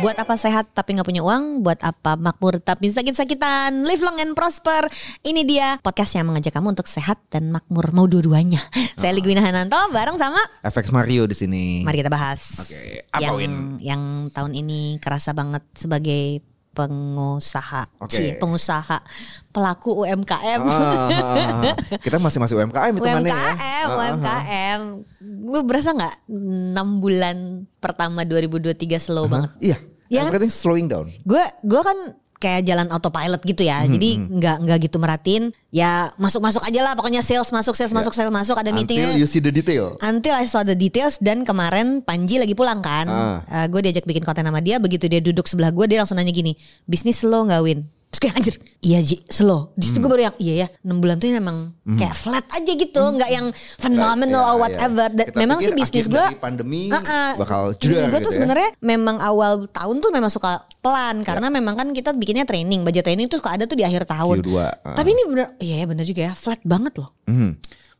Buat apa sehat tapi nggak punya uang? Buat apa makmur tapi sakit-sakitan? Live long and prosper. Ini dia podcast yang mengajak kamu untuk sehat dan makmur mau dua-duanya. Saya Ligwina Hananto bareng sama FX Mario di sini. Mari kita bahas. Oke, apa yang Win? yang tahun ini kerasa banget sebagai pengusaha. Cie, pengusaha pelaku UMKM. Ah, kita masih masih UMKM itu UMKM, ya. Ah, ah, UMKM. Lu berasa nggak 6 bulan pertama 2023 slow ah. banget? Iya. Iya kan? Everything slowing down. Gue gue kan kayak jalan autopilot gitu ya. Hmm, Jadi nggak nggak gitu merhatiin. Ya masuk-masuk aja lah pokoknya sales masuk sales masuk sales masuk ada meetingnya. Until you see the detail. Until I saw the details dan kemarin Panji lagi pulang kan, Ah. gue diajak bikin konten sama dia. Begitu dia duduk sebelah gue, dia langsung nanya gini, bisnis slow nggak Win? Terus kayak anjir, iya Ji, slow. Di situ gue baru yang iya ya, 6 bulan tuh emang kayak flat aja gitu, nggak yang phenomenal Iya, or iya. whatever. Dan Kita memang sih bisnis gue, pandemi Uh-uh. bakal bisnis jedar gue gitu tuh ya. sebenarnya memang awal tahun tuh memang suka pelan karena Iya. memang kan kita bikinnya training, budget training tuh suka ada tuh di akhir tahun. Q2, uh. Tapi ini bener, iya ya bener juga ya, flat banget loh.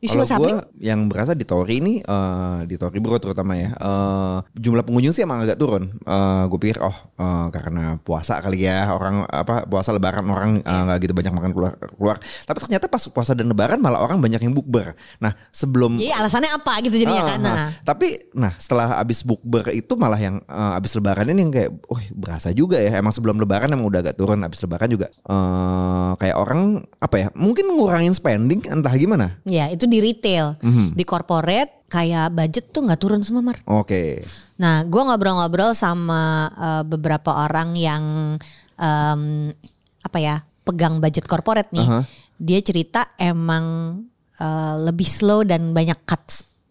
See Kalau gue yang berasa di Tori ini eh, di Tori Bro terutama ya eh, jumlah pengunjung sih emang agak turun. gue pikir oh eh, karena puasa kali ya orang apa puasa Lebaran orang eh, Iya. nggak gitu banyak makan keluar keluar. Tapi ternyata pas puasa dan Lebaran malah orang banyak yang bukber. Nah sebelum Jadi alasannya apa gitu jadinya Ah, kan? ah. Nah. Tapi nah setelah abis bukber itu malah yang eh, abis lebaran ini yang kayak, oh berasa juga ya. Emang sebelum lebaran emang udah agak turun. Abis lebaran juga eh, kayak orang apa ya? Mungkin ngurangin spending entah gimana. Ya itu di retail, Mhm. di corporate kayak budget tuh nggak turun semua mar. Oke. Nah, gue ngobrol-ngobrol sama eh, beberapa orang yang em, apa ya pegang budget corporate nih. Aha. Dia cerita emang eh, lebih slow dan banyak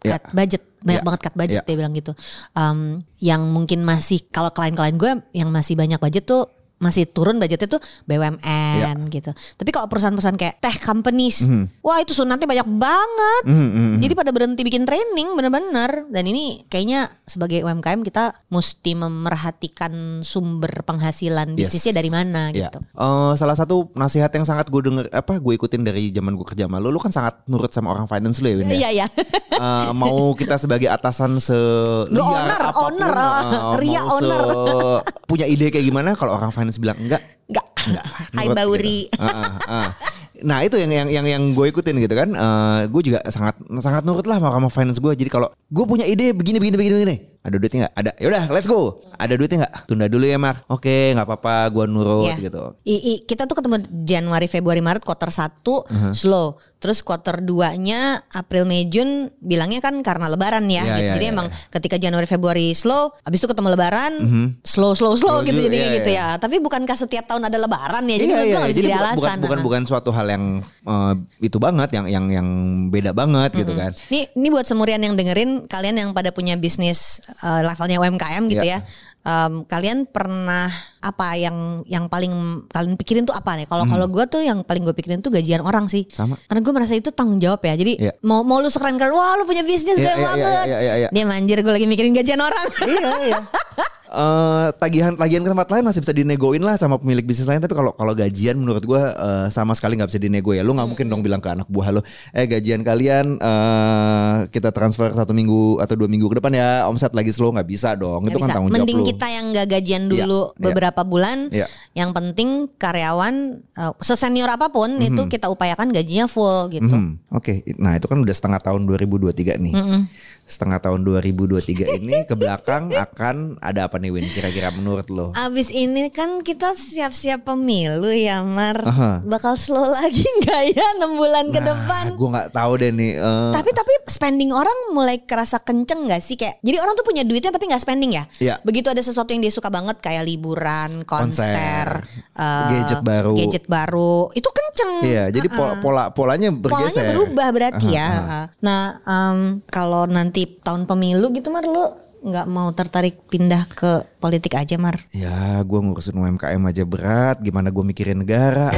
cut Ya. cut budget, banyak Ya. banget cut budget Ya. dia bilang gitu. Em, yang mungkin masih kalau klien-klien gue yang masih banyak budget tuh masih turun budgetnya tuh BUMN Ya. gitu. Tapi kalau perusahaan-perusahaan kayak tech companies, Mhm. wah itu sunatnya banyak banget. Mhm, mhm. Jadi pada berhenti bikin training bener-bener dan ini kayaknya sebagai UMKM kita mesti memerhatikan sumber penghasilan Yes. bisnisnya dari mana Ya. gitu. Eh, salah satu nasihat yang sangat gue denger apa gue ikutin dari zaman gue kerja sama lu, lu kan sangat nurut sama orang finance lu ya, ya? Iya iya. Eh, mau kita sebagai atasan se owner, owner, uh, Ria owner. Punya ide kayak gimana kalau orang finance bilang enggak Enggak. Hai nurut Bauri. gitu. Ah, ah, ah. Nah itu yang yang yang yang gue ikutin gitu kan. Eh, gue juga sangat sangat nurut lah sama finance gue. Jadi kalau gue punya ide begini begini begini begini, ada duitnya nggak? Ada. Yaudah, let's go. Ada duitnya nggak? Tunda dulu ya Mark. Oke, nggak apa-apa. Gue nurut Iya. gitu. I- i- kita tuh ketemu Januari, Februari, Maret quarter 1 Uh-huh. slow. Terus quarter 2-nya April, Mei, Jun bilangnya kan karena lebaran ya. Iya, gitu. iya, Jadi iya, emang iya. ketika Januari, Februari slow, habis itu ketemu lebaran slow slow slow Slow gitu jadinya iya, gitu iya. ya. Tapi bukankah setiap tahun ada lebaran ya? Jadi gue gak bisa Jadi jadi bukan, alasan. bukan bukan Nah. bukan suatu hal yang eh, itu banget, yang yang yang beda banget gitu kan. Nih, ini buat semurian yang dengerin, kalian yang pada punya bisnis eh, levelnya UMKM gitu Iya. ya. Em, kalian pernah apa yang yang paling kalian pikirin tuh apa nih? Kalau kalau gue tuh yang paling gue pikirin tuh gajian orang sih. Sama. Karena gue merasa itu tanggung jawab ya. Jadi Iya. mau mau lu sekeren keren, wah lu punya bisnis Iya, keren iya, iya, banget. iya, iya, iya. Dia manjir gue lagi mikirin gajian orang. iya iya. Eh, tagihan-tagihan ke tempat lain masih bisa dinegoin lah sama pemilik bisnis lain tapi kalau kalau gajian menurut gua eh, sama sekali nggak bisa dinego ya lu nggak mungkin dong bilang ke anak buah lu eh gajian kalian eh, kita transfer satu minggu atau dua minggu ke depan ya omset lagi slow nggak bisa dong Nggak itu kan bisa. tanggung jawab Mending lu kita yang gak gajian Iya, dulu iya. beberapa bulan. Iya. Yang penting karyawan uh, sesenior apa pun Mhm. itu kita upayakan gajinya full gitu. Hmm, Oke, nah itu kan udah setengah tahun 2023 nih. Setengah tahun 2023 ini ke belakang akan ada apa nih Win kira-kira menurut lo? Abis ini kan kita siap-siap pemilu ya Mar. Aha. Bakal slow lagi nggak ya 6 bulan ke depan? gue nggak tahu deh nih. eh, Tapi tapi spending orang mulai kerasa kenceng gak sih kayak jadi orang tuh punya duitnya tapi nggak spending ya. Iya. Begitu ada sesuatu yang dia suka banget kayak liburan, konser, Konser, eh, gadget baru. gadget baru itu kenceng. Iya, jadi po- pola polanya bergeser. Polanya berubah berarti Aha, ya. aha. Nah, em, kalau nanti tahun pemilu gitu Mar lu nggak mau tertarik pindah ke politik aja Mar? Ya, gue ngurusin UMKM aja berat. Gimana gue mikirin negara?